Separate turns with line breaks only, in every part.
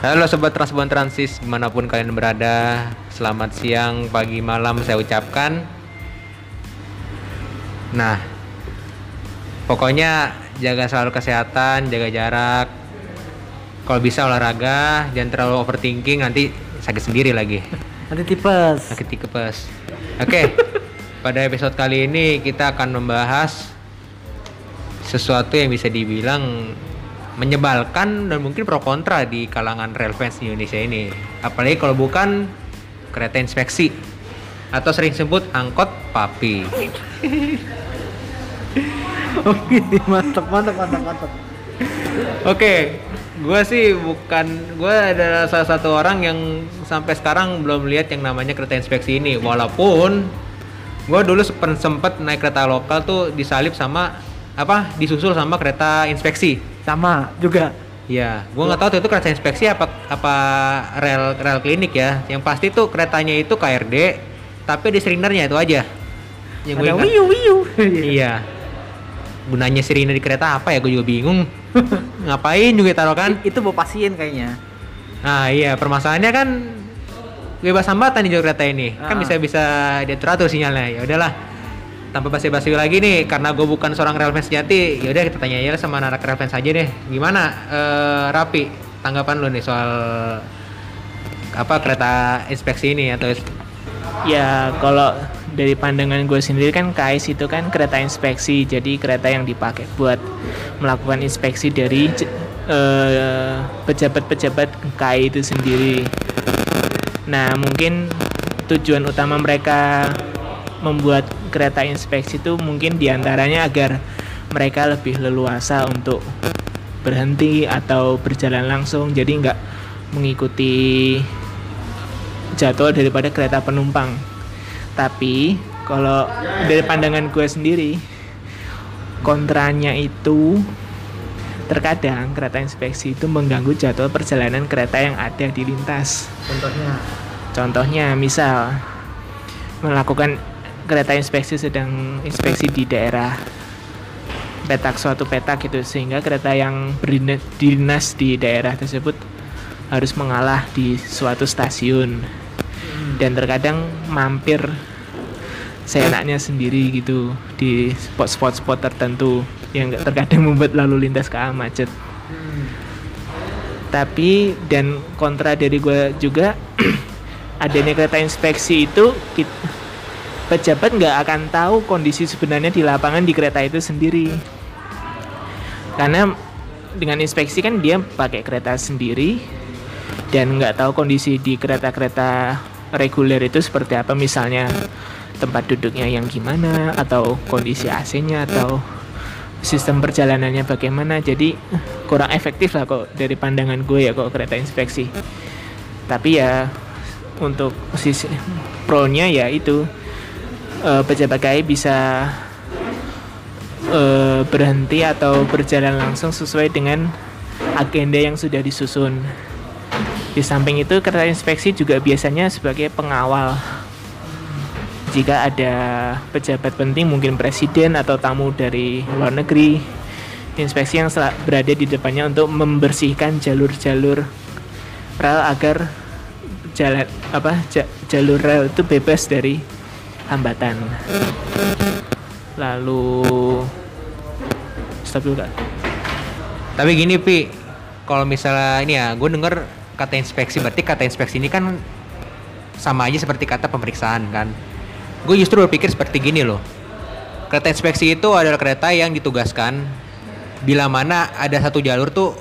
Halo Sobat Transbuan Transis, di mana pun kalian berada Selamat siang, pagi, malam saya ucapkan. Nah, pokoknya jaga selalu kesehatan, jaga jarak. Kalau bisa olahraga, jangan terlalu overthinking, nanti sakit sendiri lagi.
Nanti tipes.
Sakit tipes. Oke, pada episode kali ini kita akan membahas Sesuatu yang bisa dibilang menyebalkan dan mungkin pro kontra di kalangan rail fans di Indonesia ini. Apalagi kalau bukan kereta inspeksi atau sering sebut angkot papi.
Oke, mantap, mantap, mantap, mantap.
Oke, gue sih bukan gue adalah salah satu orang yang sampai sekarang belum lihat yang namanya kereta inspeksi ini. Walaupun gue dulu sempet, sempet naik kereta lokal tuh disalip sama apa disusul sama kereta inspeksi.
Sama juga.
Iya, gua nggak tahu tuh itu kereta inspeksi apa apa rel rel klinik ya. Yang pasti tuh keretanya itu KRD, tapi di sirinernya itu aja. Yang
Ada wiu wiu.
Iya. Gunanya sirine di kereta apa ya? Gue juga bingung. Ngapain juga taruh kan?
Itu bawa pasien kayaknya.
Nah iya, permasalahannya kan bebas hambatan di kereta ini. Kan
Ah.
bisa bisa diatur atur sinyalnya. Ya udahlah. Tanpa basi-basi lagi nih, karena gue bukan seorang rail fans sejati, ya udah kita tanya aja sama anak rail fans aja deh. Gimana eh, Rapi tanggapan lu nih soal apa kereta inspeksi ini atau
Ya kalau dari pandangan gue sendiri kan KAIS itu kan kereta inspeksi jadi kereta yang dipakai buat melakukan inspeksi dari eh, pejabat-pejabat KAI itu sendiri. Nah mungkin tujuan utama mereka membuat kereta inspeksi itu mungkin di antaranya agar mereka lebih leluasa untuk berhenti atau berjalan langsung jadi nggak mengikuti jadwal daripada kereta penumpang. Tapi kalau dari pandangan gue sendiri, kontranya itu terkadang kereta inspeksi itu mengganggu jadwal perjalanan kereta yang ada di lintas.
Contohnya.
Contohnya, misal melakukan kereta inspeksi sedang inspeksi di daerah petak suatu petak gitu sehingga kereta yang berdinas dinas di daerah tersebut harus mengalah di suatu stasiun. Dan terkadang mampir seenaknya sendiri gitu di spot-spot spot tertentu yang terkadang membuat lalu lintas KA macet. Tapi dan kontra dari gue juga adanya kereta inspeksi itu pejabat nggak akan tahu kondisi sebenarnya di lapangan di kereta itu sendiri. Karena dengan inspeksi kan dia pakai kereta sendiri dan nggak tahu kondisi di kereta-kereta reguler itu seperti apa. Misalnya tempat duduknya yang gimana atau kondisi AC-nya atau sistem perjalanannya bagaimana. Jadi kurang efektif lah kok dari pandangan gue ya kok kereta inspeksi. Tapi ya untuk sisi pro-nya ya itu eh, pejabat KAI bisa eh, berhenti atau berjalan langsung sesuai dengan agenda yang sudah disusun. Di samping itu kereta inspeksi juga biasanya sebagai pengawal. Jika ada pejabat penting mungkin presiden atau tamu dari luar negeri inspeksi yang berada di depannya untuk membersihkan jalur-jalur rel agar jalan apa ja- jalur rel itu bebas dari hambatan lalu stop kak
Tapi gini Pi, kalau misalnya ini ya, gue denger kata inspeksi, berarti kata inspeksi ini kan sama aja seperti kata pemeriksaan kan. Gue justru berpikir seperti gini loh. Kereta inspeksi itu adalah kereta yang ditugaskan bila mana ada satu jalur tuh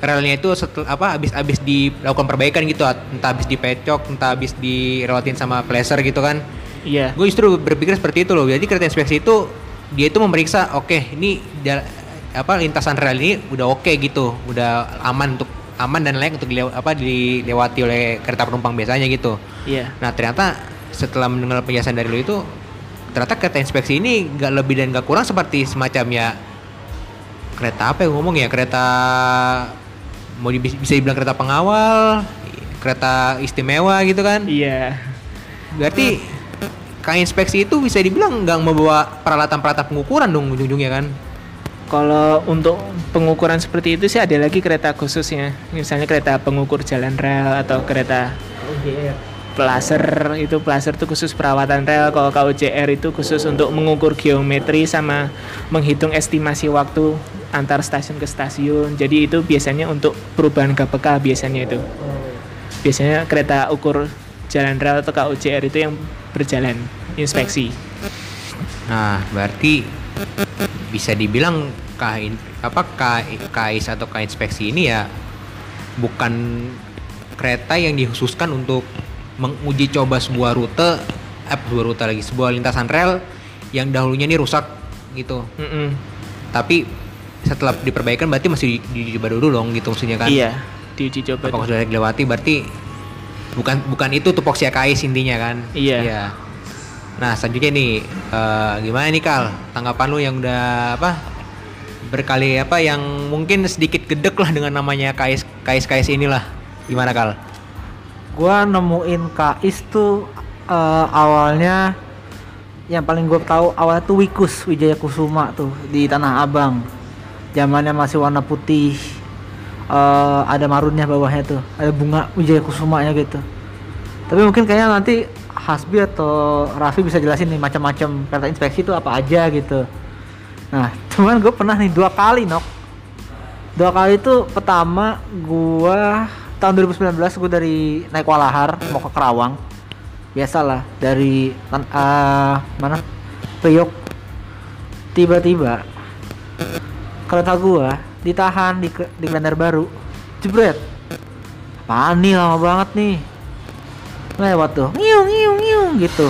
relnya itu setel, apa habis-habis dilakukan perbaikan gitu, entah habis dipecok, entah habis direwatin sama placer gitu kan.
Iya
Gue justru berpikir seperti itu loh. Jadi kereta inspeksi itu dia itu memeriksa, oke ini jal- apa lintasan rel ini udah oke gitu, udah aman untuk aman dan layak untuk dilew- apa dilewati oleh kereta penumpang biasanya gitu.
iya
Nah ternyata setelah mendengar penjelasan dari lo itu ternyata kereta inspeksi ini nggak lebih dan nggak kurang seperti semacam ya kereta apa yang ngomong ya kereta mau di- bisa dibilang kereta pengawal, kereta istimewa gitu kan?
iya
Berarti Kang inspeksi itu bisa dibilang nggak membawa peralatan-peralatan pengukuran dong ujung-ujungnya kan?
Kalau untuk pengukuran seperti itu sih ada lagi kereta khususnya. Misalnya kereta pengukur jalan rel atau kereta plaser itu plaser itu khusus perawatan rel. Kalau KUJR itu khusus untuk mengukur geometri sama menghitung estimasi waktu antar stasiun ke stasiun. Jadi itu biasanya untuk perubahan KPK biasanya itu. Biasanya kereta ukur jalan rel atau KUJR itu yang berjalan inspeksi.
Nah, berarti bisa dibilang kain apa KAIS atau K inspeksi ini ya bukan kereta yang dikhususkan untuk menguji coba sebuah rute eh sebuah rute lagi sebuah lintasan rel yang dahulunya ini rusak gitu.
Mm-mm.
Tapi setelah diperbaikan berarti masih di- dicoba dulu dong gitu maksudnya kan.
Iya, diuji coba.
Apakah sudah dilewati berarti bukan bukan itu tupoksi KAIS intinya kan?
Iya.
Nah selanjutnya nih eh, gimana nih Kal tanggapan lu yang udah apa berkali apa yang mungkin sedikit gedek lah dengan namanya KAIS KAIS KAIS inilah gimana Kal?
Gua nemuin Kais tuh eh, awalnya yang paling gue tahu awalnya tuh Wikus Wijaya Kusuma tuh di Tanah Abang. Zamannya masih warna putih. Eh, ada marunnya bawahnya tuh. Ada bunga Wijaya Kusumanya gitu. Tapi mungkin kayaknya nanti Hasbi atau Raffi bisa jelasin nih macam-macam kereta inspeksi itu apa aja gitu. Nah, cuman gue pernah nih dua kali nok. Dua kali itu pertama gua tahun 2019 gue dari naik Walahar mau ke Kerawang. Biasalah dari eh, mana? Priok. Tiba-tiba kereta gua ditahan di di Baru. Jebret. Apaan nih lama banget nih. Lewat tuh. Ngiung ngiung ngiung gitu.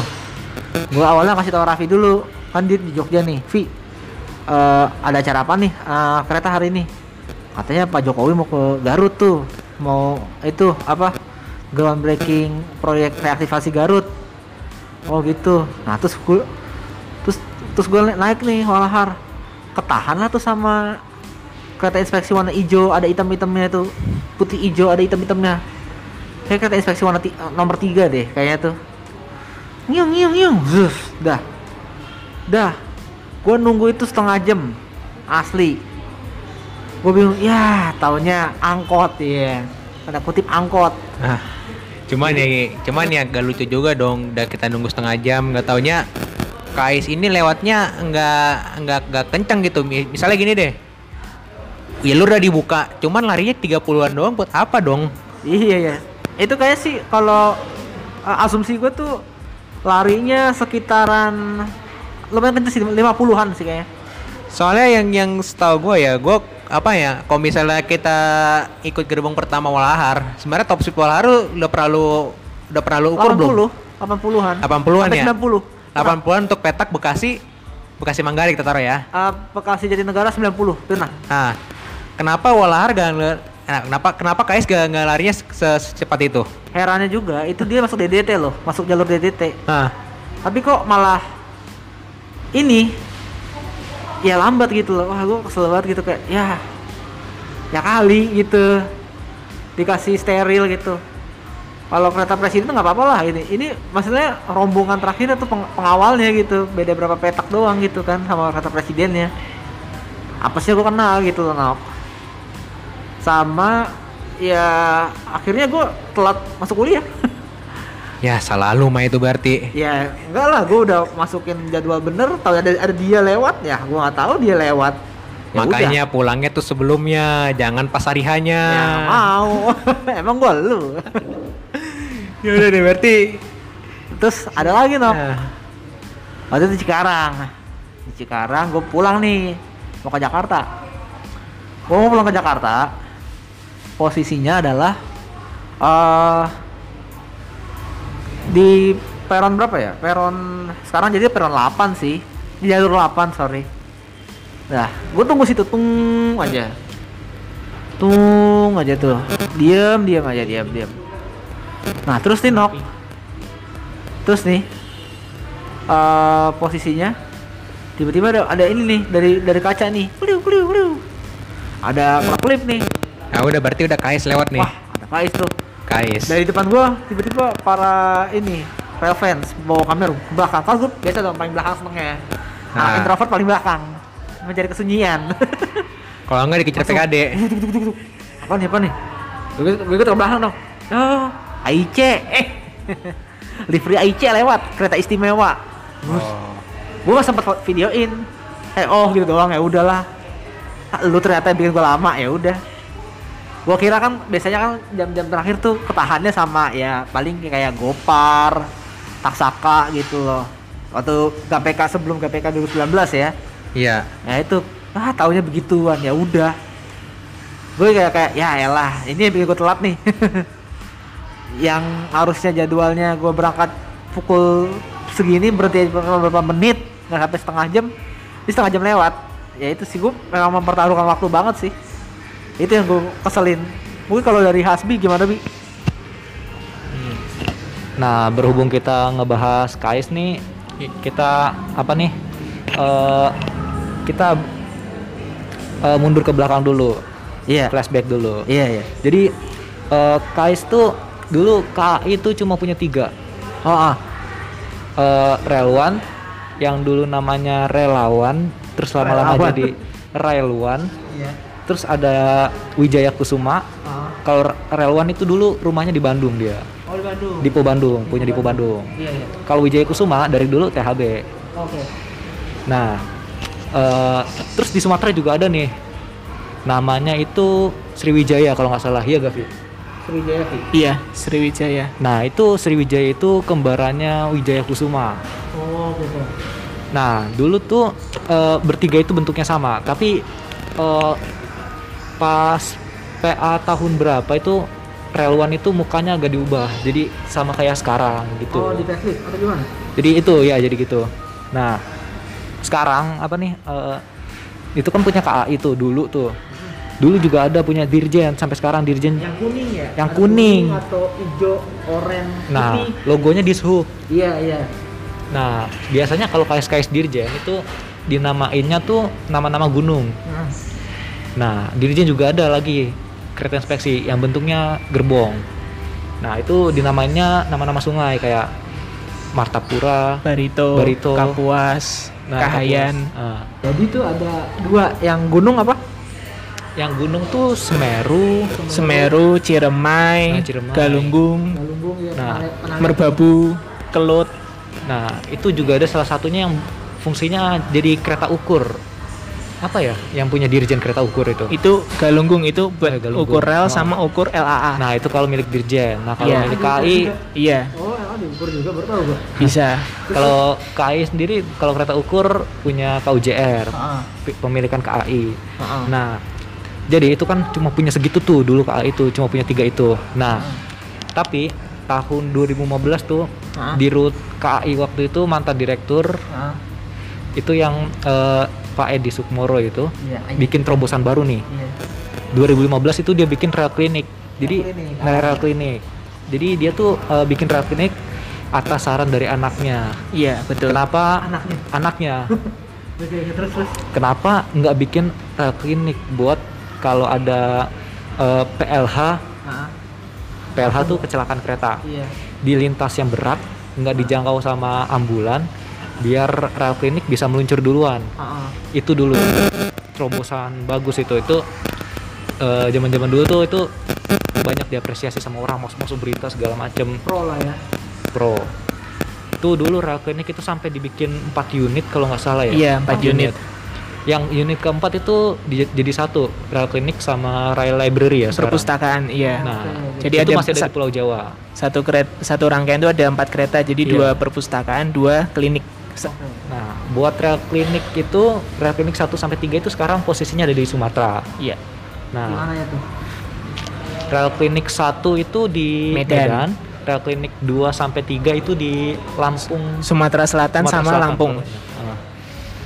Gua awalnya kasih tahu Raffi dulu. Kan dia di Jogja nih. Vi, eh, ada acara apa nih eh, kereta hari ini katanya Pak Jokowi mau ke Garut tuh mau itu apa groundbreaking proyek reaktivasi Garut oh gitu nah terus gue terus terus gue naik nih walahar ketahan lah tuh sama kereta inspeksi warna hijau ada hitam-hitamnya tuh. Putih hijau ada hitam-hitamnya. Kayak kereta inspeksi warna nomor tiga deh kayaknya tuh. Ngiung ngiung ngiung. Zuf, dah. Dah. Gue nunggu itu setengah jam. Asli. Gue bingung ya taunya angkot ya tanda kutip angkot.
Nah, cuman ya cuman ya agak lucu juga dong udah kita nunggu setengah jam nggak taunya KAIS ini lewatnya nggak nggak nggak kencang gitu. Mi- misalnya gini deh ya lu udah dibuka cuman larinya 30-an doang buat apa dong
iya ya itu kayak sih kalau uh, asumsi gue tuh larinya sekitaran lumayan kenceng sih 50-an sih kayaknya
Soalnya yang yang setahu gue ya, gue apa ya, kalau misalnya kita ikut gerbong pertama Walahar, sebenarnya top speed Walahar udah pernah lu udah pernah lu ukur belum?
80 80-an
80-an
Sampai
ya?
90
80-an untuk petak Bekasi Bekasi Manggarai kita taruh ya.
Uh, Bekasi Jatinegara 90 pernah
Nah, kenapa Walahar gak nge- nah, kenapa kenapa KS gak, gak larinya se- secepat itu?
herannya juga itu dia masuk DDT loh masuk jalur DDT
Nah,
tapi kok malah ini ya lambat gitu loh. Wah gue kesel banget gitu kayak ya ya kali gitu. Dikasih steril gitu. Kalau kereta presiden tuh nggak apa-apa lah ini. Ini maksudnya rombongan terakhir itu peng- pengawalnya gitu. Beda berapa petak doang gitu kan sama kereta presidennya. Apa sih gue kenal gitu loh Nok. Sama ya akhirnya gue telat masuk kuliah
ya salah lu mah itu berarti.
Ya enggak lah, gue udah masukin jadwal bener, tahu ada ada dia lewat ya, gue nggak tahu dia lewat. Ya
Makanya pulangnya tuh sebelumnya, jangan pas hari hanya.
udah. ya mau, emang gue lu.
ya udah deh berarti.
Terus ada lagi no,
Nah,
waktu itu di Cikarang, di Cikarang gue pulang nih, mau ke Jakarta. Gue mau pulang ke Jakarta, posisinya adalah eh di peron berapa ya? Peron sekarang jadi peron 8 sih. Di jalur 8, sorry. Nah, gue tunggu situ tung aja. Tung aja tuh. Diam, diam aja, diam, diam. Nah, terus nih nok. Terus nih eh posisinya tiba-tiba ada ada ini nih dari dari kaca nih. Ada klip nih.
Nah udah berarti udah KS lewat nih.
Wah, ada kais tuh.
KS.
Dari depan gua tiba-tiba para ini rail fans bawa kamera ke belakang. Kan gua biasa dong paling belakang senengnya. Nah,
Nah.
introvert paling belakang. mencari kesunyian.
Kalau enggak dikejar. PKD.
apa nih apa nih? Gue gue ke belakang dong. Oh, AIC. Eh. Livery AIC lewat kereta istimewa. Terus
Oh.
gue fo- videoin. Eh oh gitu doang ya udahlah. Ah, Lu ternyata bikin gue lama ya udah. Gua kira kan biasanya kan jam-jam terakhir tuh ketahannya sama ya paling kayak Gopar, Taksaka gitu loh. Waktu KPK sebelum KPK 2019 ya.
Iya.
Ya itu ah taunya begituan ya udah. Gue kayak kayak ya elah ini yang bikin gue telat nih. yang harusnya jadwalnya gue berangkat pukul segini berarti beberapa menit nggak sampai setengah jam ini setengah jam lewat ya itu sih gue memang mempertaruhkan waktu banget sih itu yang gue keselin. Mungkin kalau dari Hasbi gimana bi?
Nah, berhubung kita ngebahas KAIS nih, kita apa nih? eh kita eh, mundur ke belakang dulu,
iya.
Flashback dulu.
iya iya.
Jadi eh KAIS tuh dulu KAI itu cuma punya tiga,
oh ah.
Eh Relwan, yang dulu namanya Relawan, terus lama-lama
Relawan.
jadi Railwan,
iya
terus ada Wijaya Kusuma.
ah.
Kalau Relwan itu dulu rumahnya di Bandung dia,
oh di Bandung
Dipo Bandung, punya Dipo Bandung.
iya iya
Kalau Wijaya Kusuma dari dulu THB.
oke
Nah, eh, terus di Sumatera juga ada nih. Namanya itu Sriwijaya kalau nggak salah, iya Gavi.
Sriwijaya Bi.
Iya, Sriwijaya.
Nah, itu Sriwijaya itu kembarannya Wijaya Kusuma.
oh gitu
Nah, dulu tuh eh, bertiga itu bentuknya sama, tapi eh, pas PA tahun berapa itu Relwan itu mukanya agak diubah, jadi sama kayak sekarang gitu.
oh di facelift atau gimana
Jadi itu ya jadi gitu. Nah sekarang apa nih? eh, itu kan punya KAI itu dulu tuh. Dulu juga ada punya Dirjen sampai sekarang Dirjen.
yang kuning ya
Yang
Ada
kuning.
atau hijau oranye
Nah
putih.
logonya Dishub.
iya iya
Nah biasanya kalau KS-KS Dirjen itu dinamainnya tuh nama-nama gunung.
nah,
Nah Dirjen juga ada lagi kereta inspeksi yang bentuknya gerbong. Nah itu dinamainnya nama-nama sungai kayak Martapura.
Barito,
Barito.
Kapuas,
Nah,
Kahayan.
Kapuas. Nah,
jadi tuh ada dua yang gunung apa
yang gunung tuh Semeru,
Semeru, Ciremai,
Nah, Ciremai.
Galunggung,
Galunggung ya
Nah,
Merbabu, Kelut.
Nah, itu juga ada salah satunya yang fungsinya jadi kereta ukur. Apa ya? Yang punya dirjen kereta ukur itu.
Itu Galunggung itu buat
Eh, Galunggung.
ukur rel
Oh.
sama ukur LAA.
Nah, itu kalau milik dirjen. Nah, kalau
Iya.
milik KAI,
Iya,
oh yang diukur juga baru tahu gua
bisa.
kalau KAI sendiri kalau kereta ukur punya KUJR,
ah
pi- pemilikan KAI.
ah
Nah, jadi itu kan cuma punya segitu tuh dulu KAI itu, cuma punya tiga itu. Nah, tapi tahun 2015 tuh
Ah.
di root KAI waktu itu mantan direktur
ah
itu yang eh, Pak Edi Sukmoro itu
iya.
bikin terobosan baru nih.
iya
2015 itu dia bikin rel klinik. Jadi
Rel klinik.
rel, rel klinik. Jadi dia tuh eh, bikin rel klinik atas saran dari anaknya.
Iya, betul.
Kenapa
Anaknya.
Anaknya.
Terus terus
Kenapa nggak bikin rel klinik buat kalau ada eh, PLH,
ah
PLH tuh kecelakaan kereta
iya
di lintas yang berat, nggak dijangkau sama ambulan, biar rel klinik bisa meluncur duluan.
ah.
itu dulu terobosan bagus itu itu eh, zaman-zaman dulu tuh itu banyak diapresiasi sama orang masuk masuk berita segala macem
pro lah ya
pro itu dulu rel klinik itu sampai dibikin 4 unit kalau nggak salah ya
Iya, empat
Empat
unit.
yang unit keempat itu di- jadi satu rel klinik sama rail library ya sekarang.
Perpustakaan, iya.
nah
Jadi
itu
ada
masih ada di Pulau Jawa
satu kereta, satu rangkaian itu ada empat kereta, jadi
Iya.
dua perpustakaan, dua klinik.
Nah buat rel klinik itu rel klinik 1 sampai 3 itu sekarang posisinya ada di Sumatera
Iya.
nah
gimana ya tuh
Rel klinik 1 itu di
Medan.
Medan, rel klinik 2 sampai 3 itu di Lampung
Sumatera Selatan
Sumatera
sama
Selatan,
Lampung.
pokoknya. Ah,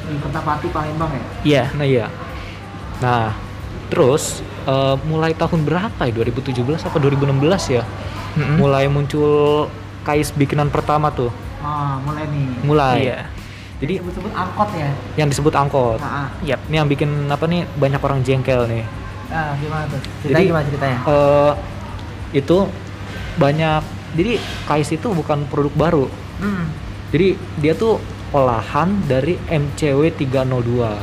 di Kertapati Palembang ya
Iya.
Nah iya. Nah, terus eh, mulai tahun berapa ya? 2017 apa 2016 ya?
Mm-mm.
Mulai muncul kais bikinan pertama tuh.
Ah mulai nih
Mulai.
Iya.
Jadi
sebut-sebut angkot ya
yang disebut angkot.
ah ah.
Yap.
Ini yang bikin apa nih banyak orang jengkel nih.
ah gimana tuh ceritanya
Jadi-
gimana ceritanya
Eh itu banyak jadi kais itu bukan produk baru.
hmm.
Jadi dia tuh olahan dari MCW 302.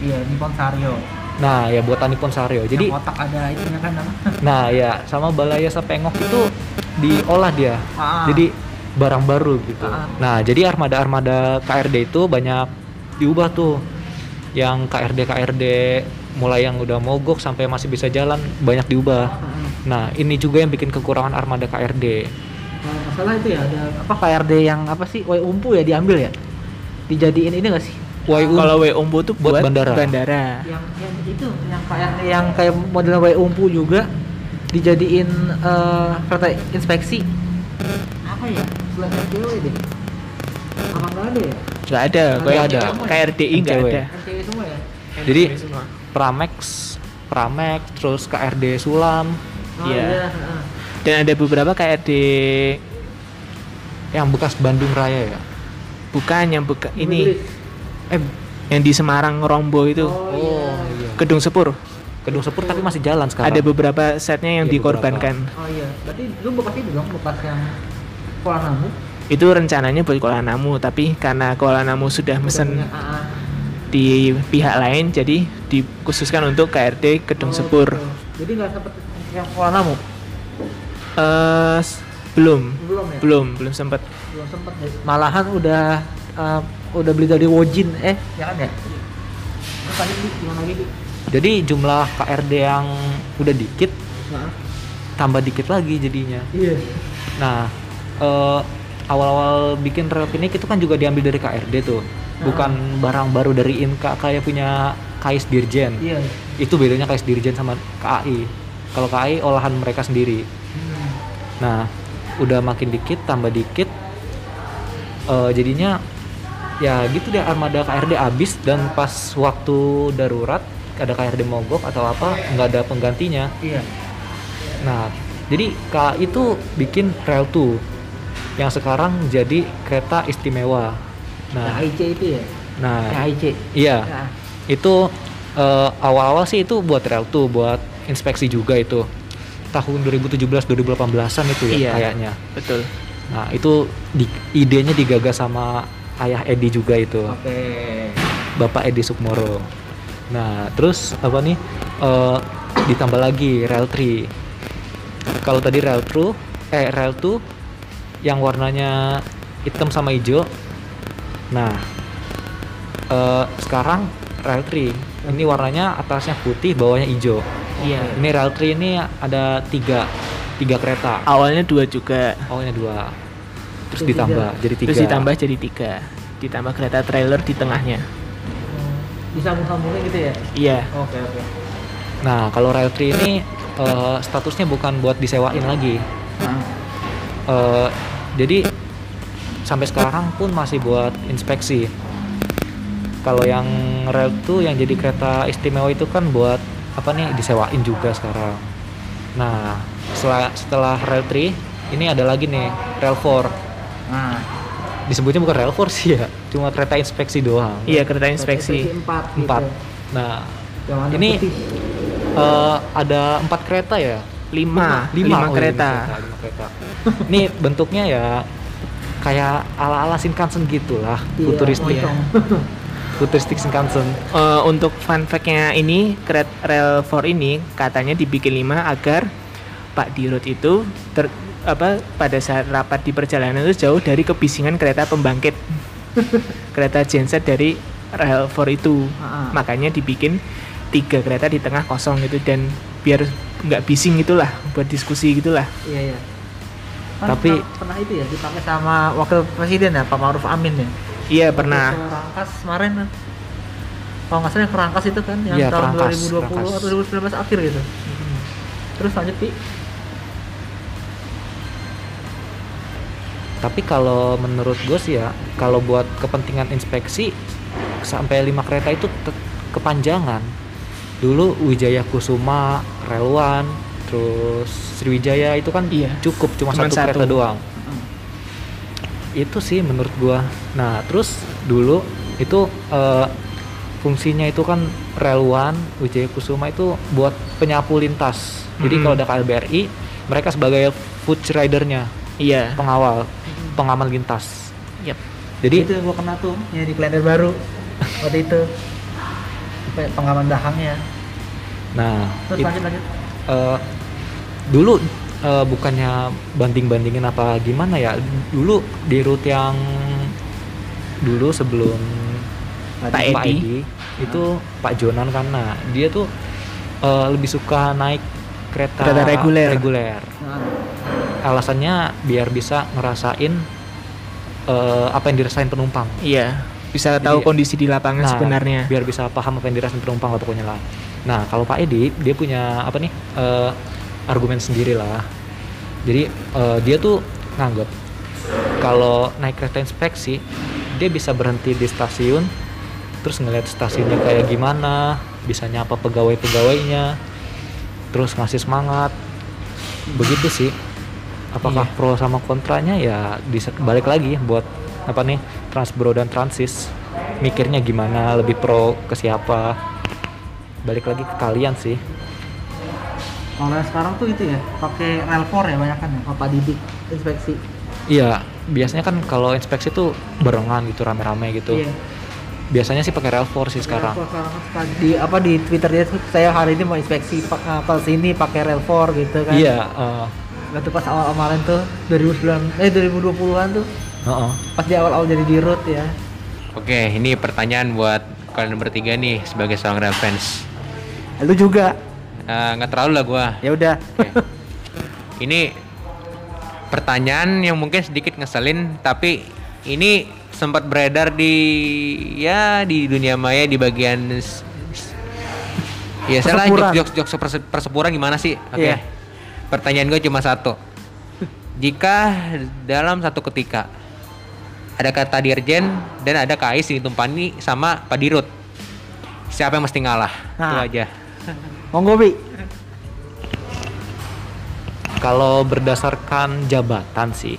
Iya, Nippon Sario.
Nah, ya buatan Nippon Sario. Jadi
yang otak ada itunya kan apa?
Nah ya sama balaya sapengok itu diolah dia,
Ah.
jadi barang baru gitu.
Ah.
Nah jadi armada-armada KRD itu banyak diubah tuh, yang KRD KRD mulai yang udah mogok sampai masih bisa jalan banyak diubah.
Mm-mm.
Nah ini juga yang bikin kekurangan armada KRD.
Kalau nggak salah itu ya ada apa KRD yang apa sih? Wai umpu ya diambil ya? Dijadiin ini nggak sih?
Wai Um-
Kalau W umbu tuh
Buat
buat,
bandara.
bandara.
Yang yang itu yang kayak yang kayak model Wai umpu juga dijadiin eh, kereta inspeksi. Apa ya? Selain MCW deh. Apa nggak ada ya?
Nggak ada,
Nggak
ada.
KRDI nggak ada.
Semua ya?
Jadi
MCW semua.
Pramex, Pramex, terus KRD Sulam,
Oh,
Iya.
heeh.
Dan ada beberapa KRD
yang bekas Bandung Raya ya.
bukan yang buka ini
Eh,
yang di Semarang Rombo itu.
Oh,
iya.
Gedung Sepur.
Kedung Sepur tapi masih jalan sekarang.
Ada beberapa setnya yang
Iya, beberapa.
dikorbankan.
Oh iya, berarti lu bekas itu dong, bekas yang Kuala Namu.
Itu rencananya buat Kuala Namu, tapi karena Kuala Namu sudah mesen
punya AA.
di pihak lain, jadi dikhususkan untuk KRD Gedung
Oh,
Sepur.
gitu. Jadi nggak sempet yang Kuala Namu?
S- belum,
Belum ya?
belum, belum sempat.
Belum sempet deh. Malahan udah eh, udah beli dari Wojin, eh ya kan ya? Terus tadi Di, gimana lagi Di?
Jadi jumlah KRD yang udah dikit
Nah,
tambah dikit lagi jadinya.
iya.
Nah, eh, awal-awal bikin rel pinik itu kan juga diambil dari KRD tuh. Bukan barang baru dari Inka kayak punya KAIS Dirjen.
Iya.
Itu bedanya KAIS Dirjen sama KAI. Kalau KAI olahan mereka sendiri.
Hmm.
Nah, udah makin dikit tambah dikit eh, jadinya ya gitu deh armada KRD habis dan pas waktu darurat ada KRD mogok atau apa nggak ada penggantinya.
Iya.
Nah, jadi KAI itu bikin rel 2 yang sekarang jadi kereta istimewa. Nah,
KIC itu ya?
nah
KIC.
iya
Nah,
itu eh, awal-awal sih itu buat rel 2 buat inspeksi juga itu tahun 2017 2018an itu ya
Iya.
kayaknya.
Betul.
Nah, itu di, idenya digagas sama ayah Edi juga itu.
Oke.
Bapak Edi Sukmoro. Nah, terus apa nih? eh, ditambah lagi rel 3. Kalau tadi rel 2, eh rel 2 yang warnanya hitam sama hijau. Nah, eh, sekarang rel 3. Ini warnanya atasnya putih, bawahnya hijau.
Iya.
Ini rel 3 ini ada tiga, tiga kereta.
Awalnya dua juga.
Awalnya dua. Terus
Jadi
ditambah jadi tiga.
Terus ditambah jadi tiga. Ditambah kereta trailer di tengahnya.
Disambung-sambungnya gitu ya?
Iya.
Oke, oke.
Nah, kalau rel 3 ini eh, statusnya bukan buat disewain lagi. Eh, jadi sampai sekarang pun masih buat inspeksi. Kalau yang rel 2 yang jadi kereta istimewa itu kan buat apa nih disewain juga sekarang. Nah, setelah setelah rel 3 ini ada lagi nih rel 4.
nah.
Disebutnya bukan rel 4 sih ya, cuma kereta inspeksi doang.
Iya kereta inspeksi.
empat.
Empat.
Gitu.
Nah,
Yang
Ini-
putih.
eh, ada empat kereta ya.
Lima.
lima,
Lima,
oh iya,
kereta.
lima kereta. Ini bentuknya ya kayak ala-ala Shinkansen gitulah,
Iya,
futuristik,
pocong.
futuristik Shinkansen.
Eh, untuk fun fact-nya ini, kret rel 4 ini katanya dibikin 5 agar Pak Dirut itu ter, apa pada saat rapat di perjalanan itu jauh dari kebisingan kereta pembangkit. kereta genset dari rel 4 itu.
Ah, ah.
Makanya dibikin tiga kereta di tengah kosong gitu dan biar nggak bising gitulah buat diskusi gitulah.
Iya, iya. Kan
Tapi-
pernah, pernah itu ya dipakai sama wakil presiden ya Pak Maruf Amin ya.
Iya pernah.
Waktu ke Rangkas kemarin. Kalau nggak salah yang ke Rangkas itu kan yang
Iya,
tahun
Rangkas,
2020
Rangkas.
atau 2019 akhir gitu. Terus lanjut Pi.
Tapi kalau menurut gue sih ya, kalau buat kepentingan inspeksi sampai lima kereta itu kepanjangan. Dulu Wijaya Kusuma, Relwan, terus Sriwijaya itu kan
Iya.
cukup cuma
Cuman
satu, kereta
satu.
doang. Itu sih menurut gua. Nah, terus dulu itu eh, fungsinya itu kan Relwan, Wijaya Kusuma itu buat penyapu lintas. Jadi
Mhm.
kalau ada KLBRI, mereka sebagai food ridernya,
Iya.
pengawal, pengaman lintas.
Yap.
Jadi
itu yang gua kena tuh yang di kalender baru waktu itu. Pe- pengaman dahangnya.
Nah,
Terus
it-
lanjut lanjut.
eh, dulu eh, bukannya banding-bandingin apa gimana ya? Dulu di route yang dulu sebelum
Pak Edi.
itu Pak Jonan karena dia tuh eh, lebih suka naik kereta,
Kereta reguler.
reguler.
Nah,
Alasannya biar bisa ngerasain eh, apa yang dirasain penumpang.
Iya, bisa tahu
Jadi-
kondisi di lapangan
Nah,
sebenarnya.
biar bisa paham apa yang dirasain penumpang lah pokoknya lah. Nah kalau Pak Edi dia punya apa nih eh, argumen sendiri lah. Jadi eh, dia tuh nganggep kalau naik kereta inspeksi dia bisa berhenti di stasiun terus ngeliat stasiunnya kayak gimana, bisa nyapa pegawai-pegawainya, terus ngasih semangat. Begitu sih. Apakah
Iya.
pro sama kontranya ya bisa balik lagi buat apa nih Transbro dan Transis. Mikirnya gimana lebih pro ke siapa? Balik lagi ke kalian sih.
Kalau sekarang tuh itu ya, pakai rel 4 ya banyak kan ya, apa didik inspeksi.
iya biasanya kan kalau inspeksi tuh barengan gitu rame-rame gitu.
Iya.
biasanya sih pakai 4 sih sekarang.
4 sekarang kan di apa di Twitter dia tuh saya hari ini mau inspeksi pak sini pakai rel 4 gitu kan.
iya eh,
Waktu pas awal kemarin tuh 2009 eh 2020-an tuh
heeh.
pas di awal-awal jadi di road ya.
Oke, ini pertanyaan buat kalian bertiga nih sebagai seorang real fans.
Lu juga.
Eh, Nggak terlalu lah gua.
Ya udah.
Oke. ini pertanyaan yang mungkin sedikit ngeselin, tapi ini sempat beredar di ya di dunia maya di bagian ya salah
Persepuran.
jok jok jok perse- persepuran gimana sih? Oke.
Iya.
Pertanyaan gue cuma satu. Jika dalam satu ketika ada kata dirjen dan ada KAIS yang ditumpani sama Pak Dirut, siapa yang mesti ngalah? Itu
Nah.
aja.
Monggo Bi.
kalau berdasarkan jabatan sih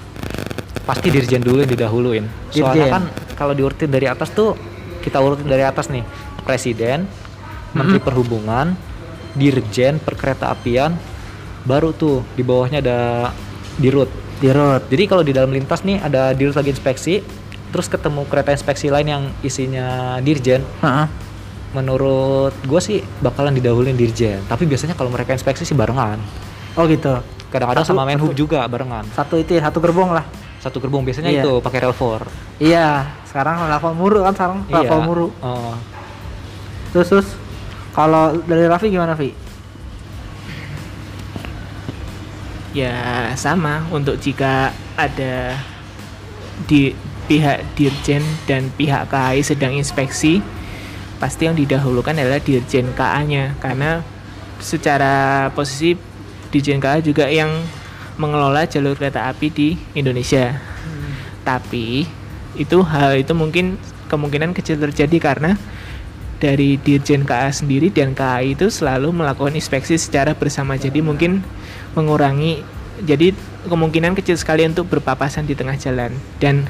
pasti dirjen dulu yang didahuluin soalnya
Dirjen.
kan kalau diurutin dari atas tuh kita urutin dari atas nih presiden menteri perhubungan dirjen perkereta apian baru tuh di bawahnya ada dirut
Di road.
jadi kalau di dalam lintas nih ada dirut lagi inspeksi terus ketemu kereta inspeksi lain yang isinya dirjen
Heeh.
menurut gue sih bakalan didahuluin dirjen tapi biasanya kalau mereka inspeksi sih barengan
Oh gitu.
kadang-kadang
Satu-
sama Menhub
satu-
juga barengan
Satu itu ya, satu gerbong lah.
satu gerbong biasanya
Iya.
itu pakai rel 4
Iya, sekarang level muru kan sekarang level muru.
Oh,
Terus terus kalau dari Raffi gimana, Vi?
Ya sama untuk jika ada di pihak dirjen dan pihak KAI sedang inspeksi pasti yang didahulukan adalah dirjen KA-nya karena secara posisi dirjen KA juga yang mengelola jalur kereta api di Indonesia. Tapi itu hal itu mungkin kemungkinan kecil terjadi karena dari Dirjen KA sendiri dan KAI itu selalu melakukan inspeksi secara bersama. Jadi mungkin mengurangi jadi kemungkinan kecil sekali untuk berpapasan di tengah jalan dan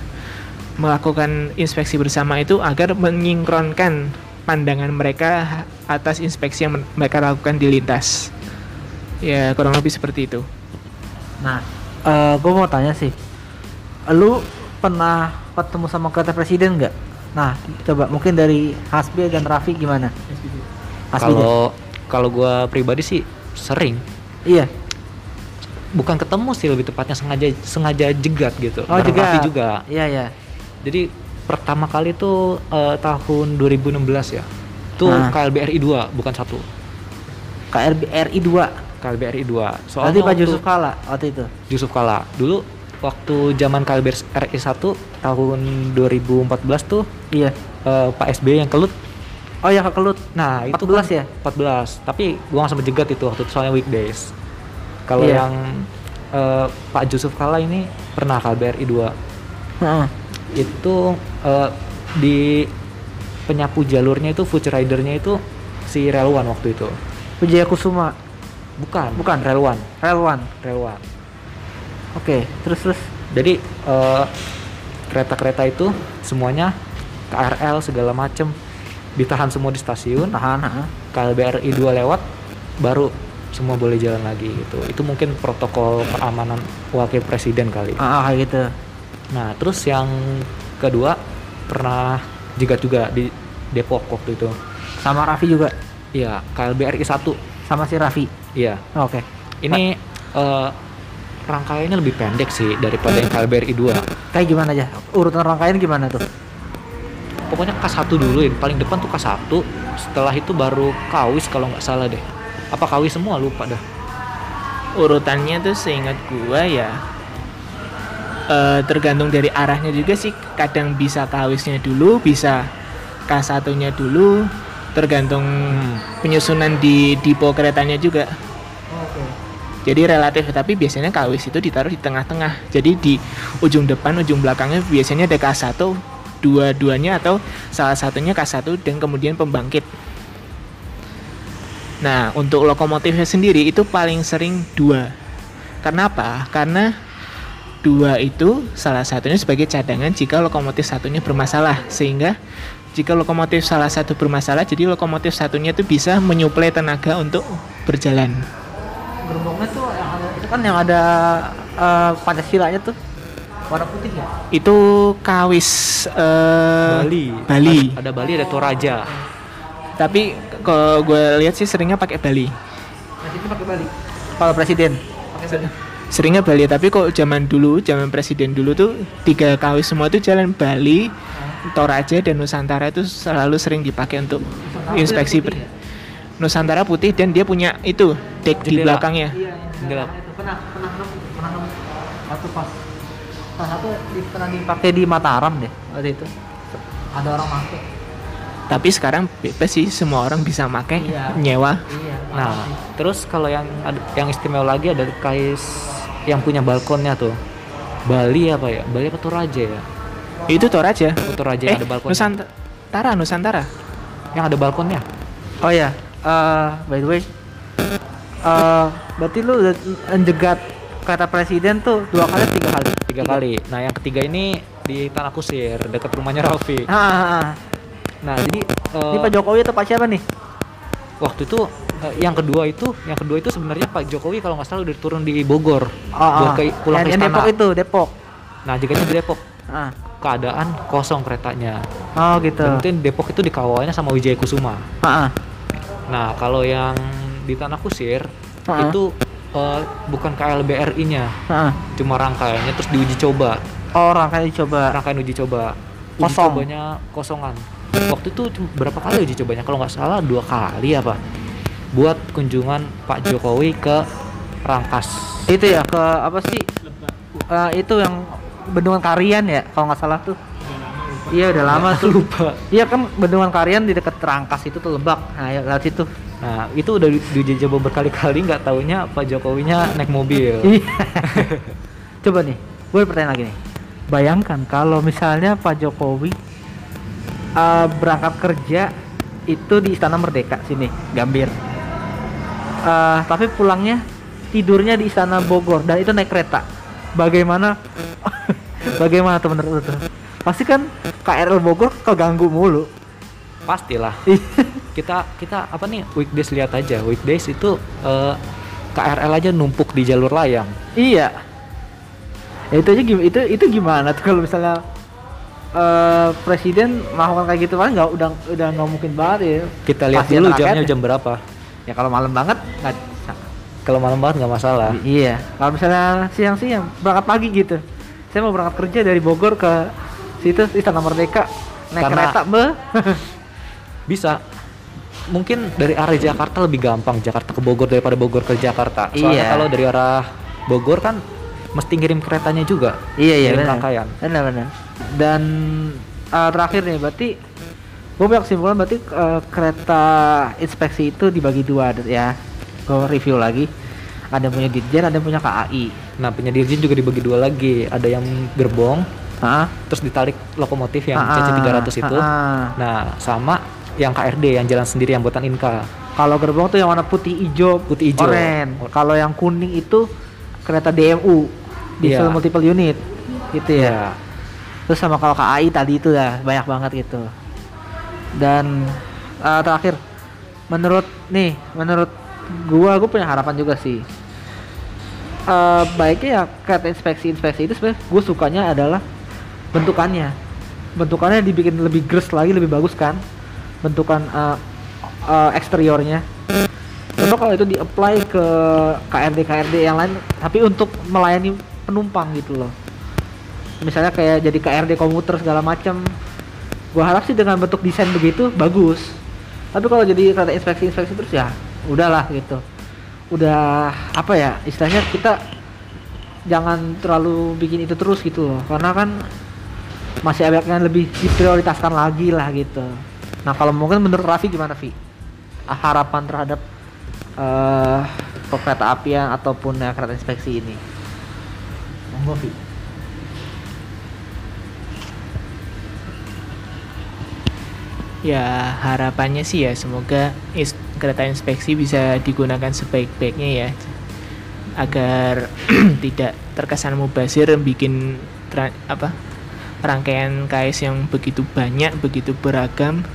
melakukan inspeksi bersama itu agar menyinkronkan pandangan mereka atas inspeksi yang mereka lakukan di lintas. Ya, kurang lebih seperti itu.
Nah, gue mau tanya sih, lu pernah ketemu sama kereta presiden nggak? Nah, coba mungkin dari Hasbi dan Raffi gimana?
Kalau kalau gua pribadi sih sering
iya,
bukan ketemu sih lebih tepatnya sengaja sengaja jegat gitu
oh
Bareng
juga,
Raffi juga
Iya iya.
jadi pertama kali tuh eh, tahun 2016 ya tuh
Ah.
KLBRI 2 bukan satu
KRB RI 2
KLBRI 2
Berarti
soalnya
Pak
waktu-
Yusuf Kala waktu itu.
Yusuf Kala dulu waktu zaman KLBRI 1 tahun 2014 tuh
Iya.
eh, Pak SBY yang kelut
Oh ya kekelut.
Nah, itu
14
kan
ya?
14. Tapi gua langsung menjegat itu waktu itu soalnya weekdays. Kalau
Iya.
yang eh, Pak Yusuf Kala ini pernah KBRI 2.
Heeh.
Itu eh, di penyapu jalurnya itu Future Rider-nya itu si Relwan waktu itu.
Wijaya Kusuma,
Bukan,
Bukan.
Relwan,
Relwan.
Relwan.
Oke, terus terus.
Jadi eh, kereta-kereta itu semuanya KRL segala macem ditahan semua di stasiun.
Tahan, heeh.
KLBRI 2 lewat baru semua boleh jalan lagi gitu. Itu mungkin protokol keamanan wakil presiden kali.
Ah, ah, gitu.
Nah, terus yang kedua pernah jegat juga di Depok waktu itu.
Sama Raffi juga.
Iya, KLBRI 1.
Sama si Raffi.
Iya.
Oke.
Ini eh, rangkaiannya lebih pendek sih daripada yang KLBRI 2.
Kayak gimana aja? Urutan rangkaian gimana tuh?
Pokoknya K1 dulu ya, paling depan tuh K1. Setelah itu baru Kawis kalau nggak salah deh. Apa Kawis semua lupa dah.
urutannya tuh seingat gua ya eh, tergantung dari arahnya juga sih. Kadang bisa kawisnya dulu bisa K1 nya dulu tergantung penyusunan di dipo keretanya juga. Jadi relatif tapi biasanya kawis itu ditaruh di tengah-tengah. Jadi di ujung depan ujung belakangnya biasanya ada K1 dua-duanya atau salah satunya K1 dan kemudian pembangkit nah untuk lokomotifnya sendiri itu paling sering dua karena apa? karena dua itu salah satunya sebagai cadangan jika lokomotif satunya bermasalah sehingga jika lokomotif salah satu bermasalah jadi lokomotif satunya itu bisa menyuplai tenaga untuk berjalan
Gerbongnya tuh yang ada itu kan yang ada eh, Pancasilanya tuh warna putih ya?
itu kawis eh,
Bali.
Bali.
Ada, ada Bali ada Toraja.
Tapi kalau gue lihat sih seringnya pakai Bali.
Itu pakai Bali. Kalau presiden pakai Bali.
Seringnya Bali, tapi kok zaman dulu, zaman presiden dulu tuh tiga kawis semua tuh jalan Bali, Toraja dan Nusantara itu selalu sering dipakai untuk inspeksi.
putih
per- Nusantara putih dan dia punya itu deck di belakangnya.
Iya.
Jendela.
Pernah pernah pernah satu pas salah satu di, pernah dipakai di Mataram deh waktu itu. Ada orang pakai.
Tapi sekarang bebas sih semua orang bisa pakai
Iya.
nyewa.
Iya.
Nah, terus kalau yang yang istimewa lagi ada kais yang punya balkonnya tuh. Bali apa ya? Bali apa Toraja ya?
Itu Toraja.
Oh, Toraja
Eh,
yang ada balkonnya.
Nusantara, Nusantara.
Yang ada balkonnya.
Oh ya, eh by the way, eh berarti lu udah menjegat kata presiden tuh dua kali tiga kali?
Tiga kali. Nah, yang ketiga ini di Tanah Kusir, dekat rumahnya Raffi.
Ah, ah, ah.
Nah, jadi eh,
Ini Pak Jokowi atau Pak siapa nih?
waktu itu eh, yang kedua itu, yang kedua itu sebenarnya Pak Jokowi kalau nggak salah udah turun di Bogor
Ah,
buat
ah.
ke pulang
yang,
ke
yang
istana.
Depok itu, Depok.
Nah, jiganya di Depok
Ah.
keadaan kosong keretanya.
Oh gitu.
Mungkin Depok itu dikawalnya sama Wijaya Kusuma.
Ah, ah.
Nah, kalau yang di Tanah Kusir
Ah.
itu eh, bukan KLBRI-nya,
Ah,
cuma rangkaiannya terus diuji coba.
Oh, rangkaian dicoba.
Rangkaian uji coba. Uji
Kosong.
cobanya kosongan. Waktu itu berapa kali uji cobanya? Kalau nggak salah dua kali apa? Buat kunjungan Pak Jokowi ke Rangkas.
Itu ya ke apa sih? Eh, itu yang bendungan Karian ya, kalau nggak salah tuh. Iya udah lama tuh.
Lupa.
Iya kan bendungan Karian di dekat Rangkas itu tuh Lebak. Nah, ya lewat situ.
Nah, itu udah di- diuji coba berkali-kali nggak taunya Pak Jokowinya naik mobil.
Iya. Coba nih, gue pertanyaan lagi nih. Bayangkan kalau misalnya Pak Jokowi eh, berangkat kerja itu di Istana Merdeka sini, Gambir. Eh, tapi pulangnya tidurnya di Istana Bogor dan itu naik kereta. Bagaimana? Bagaimana tuh menurut tuh? Pasti kan KRL Bogor keganggu mulu.
Pastilah. kita kita apa nih weekdays lihat aja weekdays itu eh, KRL aja numpuk di jalur layang
Iya. Ya, itu aja itu itu gimana tuh kalau misalnya eh presiden melakukan kayak gitu kan nggak udah udah nggak mungkin banget ya.
kita lihat dulu jamnya jam berapa
Ya kalau malam banget nggak
kalau malam banget nggak masalah
Iya. Kalau misalnya siang-siang berangkat pagi gitu. Saya mau berangkat kerja dari Bogor ke situ Istana Merdeka naik
Karena-
kereta be.
bisa mungkin dari arah Jakarta lebih gampang Jakarta ke Bogor daripada Bogor ke Jakarta soalnya
Iya.
kalau dari arah Bogor kan mesti ngirim keretanya juga
iya iya
ngirim
benar.
rangkaian
Benar benar. Dan eh, terakhir nih berarti gue punya kesimpulan berarti eh, kereta inspeksi itu dibagi dua ya. Gue review lagi. Ada punya Dirjen, ada punya KAI.
nah penyedirjin juga dibagi dua lagi ada yang gerbong
Hah?
terus ditarik lokomotif yang
Ah,
CC 300 itu
ah.
nah sama yang KRD yang jalan sendiri yang buatan Inka
Kalau gerbong tuh yang warna putih hijau,
Putih hijau.
oren. Kalau yang kuning itu kereta DMU, diesel
Iya.
multiple unit. Gitu ya.
ya
Terus sama kalau KAI tadi itu ya banyak banget gitu. Dan eh, terakhir menurut nih, menurut gua gua punya harapan juga sih. Eh baiknya ya kereta inspeksi-inspeksi itu sebenarnya gue sukanya adalah bentukannya. Bentukannya dibikin lebih gres lagi, lebih bagus kan. Bentukan eh, eh, eksteriornya contoh kalau itu di apply ke KRD KRD yang lain tapi untuk melayani penumpang gitu loh misalnya kayak jadi KRD komuter segala macam gua harap sih dengan bentuk desain begitu bagus. Tapi kalau jadi kereta inspeksi inspeksi terus ya udahlah gitu. Udah apa ya istilahnya kita jangan terlalu bikin itu terus gitu loh. Karena kan masih yang lebih diprioritaskan lagi lah gitu. Nah kalau mungkin menurut Raffi gimana Vi Ah, harapan terhadap eh kereta apian ataupun ya, kereta inspeksi ini? Monggo Vi
Ya harapannya sih ya semoga is- kereta inspeksi bisa digunakan sebaik-baiknya ya. Agar tidak terkesan mubazir bikin apa rangkaian KS yang begitu banyak begitu beragam.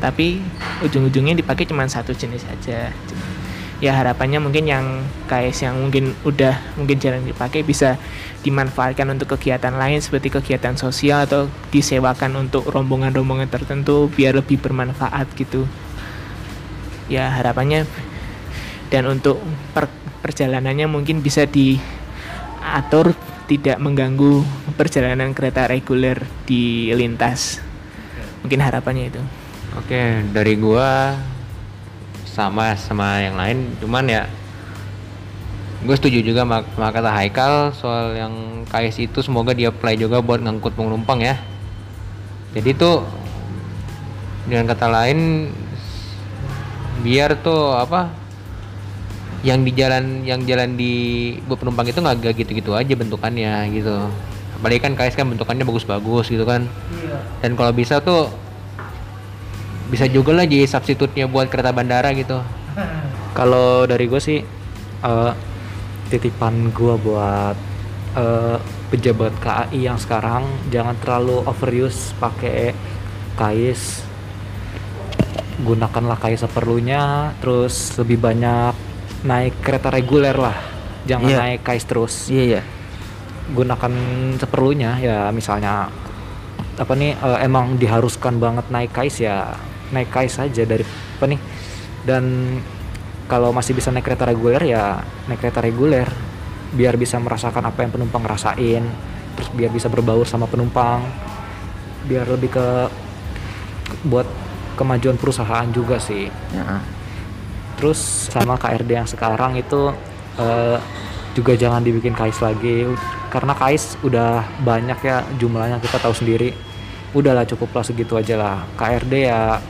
Tapi ujung-ujungnya dipakai cuma satu jenis saja ya harapannya mungkin yang KS yang mungkin udah mungkin jarang dipakai bisa dimanfaatkan untuk kegiatan lain seperti kegiatan sosial atau disewakan untuk rombongan-rombongan tertentu biar lebih bermanfaat gitu. Ya harapannya dan untuk per- perjalanannya mungkin bisa diatur tidak mengganggu perjalanan kereta reguler di lintas. Mungkin harapannya itu.
Oke, dari gua sama sama yang lain, cuman ya gue setuju juga sama, kata Haikal soal yang KS itu semoga dia apply juga buat ngangkut penumpang ya. Jadi tuh dengan kata lain biar tuh apa yang di jalan yang jalan di buat penumpang itu nggak nggak gitu-gitu aja bentukannya gitu. Apalagi kan KS kan bentukannya bagus-bagus gitu kan. Dan kalau bisa tuh bisa juga lah jadi substitutnya buat kereta bandara gitu.
Kalau dari gue sih eh, titipan gue buat eh, pejabat KAI yang sekarang jangan terlalu overuse pakai kais gunakanlah kais seperlunya terus lebih banyak naik kereta reguler lah jangan
Iya.
naik kais terus
iya iya
gunakan seperlunya ya misalnya apa nih eh, emang diharuskan banget naik kais ya naik kais aja dari apa nih dan kalau masih bisa naik kereta reguler ya naik kereta reguler biar bisa merasakan apa yang penumpang rasain terus biar bisa berbaur sama penumpang biar lebih ke buat kemajuan perusahaan juga sih
ya.
Terus sama KRD yang sekarang itu eh, juga jangan dibikin KAIS lagi karena KAIS udah banyak ya jumlahnya kita tahu sendiri. Udahlah cukuplah segitu aja lah. KRD ya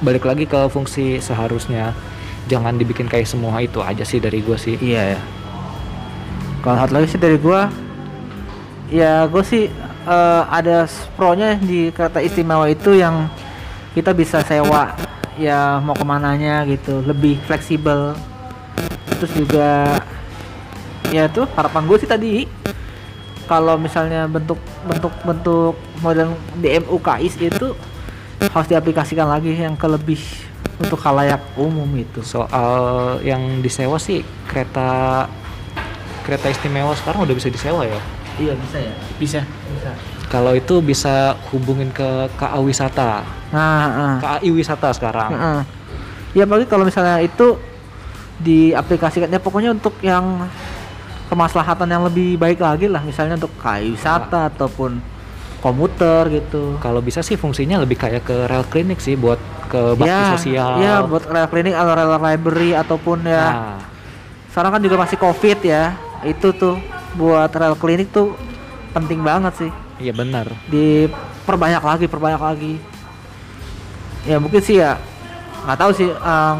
balik lagi ke fungsi seharusnya. Jangan dibikin KAIS semua itu aja sih dari gue sih.
Iya ya. Kalau satu lagi sih dari gua, ya gue sih eh, ada pro-nya di kereta istimewa itu yang kita bisa sewa ya mau ke mananya gitu, lebih fleksibel. Terus juga ya tuh harapan gue sih tadi kalau misalnya bentuk bentuk bentuk model DMU KIS itu harus diaplikasikan lagi yang ke lebih untuk halayak umum itu.
Soal yang disewa sih kereta kereta istimewa sekarang udah bisa disewa ya.
Iya bisa ya.
bisa
Bisa.
Kalau itu bisa hubungin ke KA Wisata.
Nah, ah.
KAI Wisata sekarang.
Heeh. Ya apalagi kalau misalnya itu diaplikasikan ya pokoknya untuk yang kemaslahatan yang lebih baik lagi lah misalnya untuk KAI wisata ataupun komuter gitu.
Kalau bisa sih fungsinya lebih kayak ke rel klinik sih buat ke bakti
ya,
sosial.
Ya buat rel klinik atau rel library ataupun ya
Nah,
sekarang kan juga masih covid ya itu tuh buat rel klinik tuh penting banget sih
iya benar.
diperbanyak lagi perbanyak lagi ya mungkin sih ya nggak tahu sih em,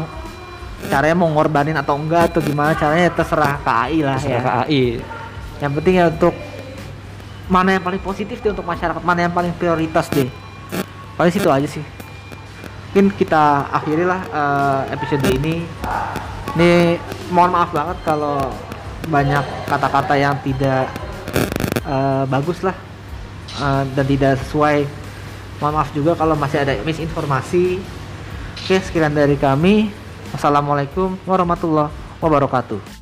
caranya mau ngorbanin atau enggak atau gimana caranya terserah KAI lah
Terserah
ya
KAI.
yang penting ya untuk mana yang paling positif deh untuk masyarakat mana yang paling prioritas deh. Paling situ aja sih. Mungkin kita akhiri lah eh, episode ini. Ini mohon maaf banget kalau banyak kata-kata yang tidak eh, bagus lah eh, dan tidak sesuai. Mohon maaf juga kalau masih ada misinformasi. Oke sekian dari kami. Wassalamualaikum warahmatullahi wabarakatuh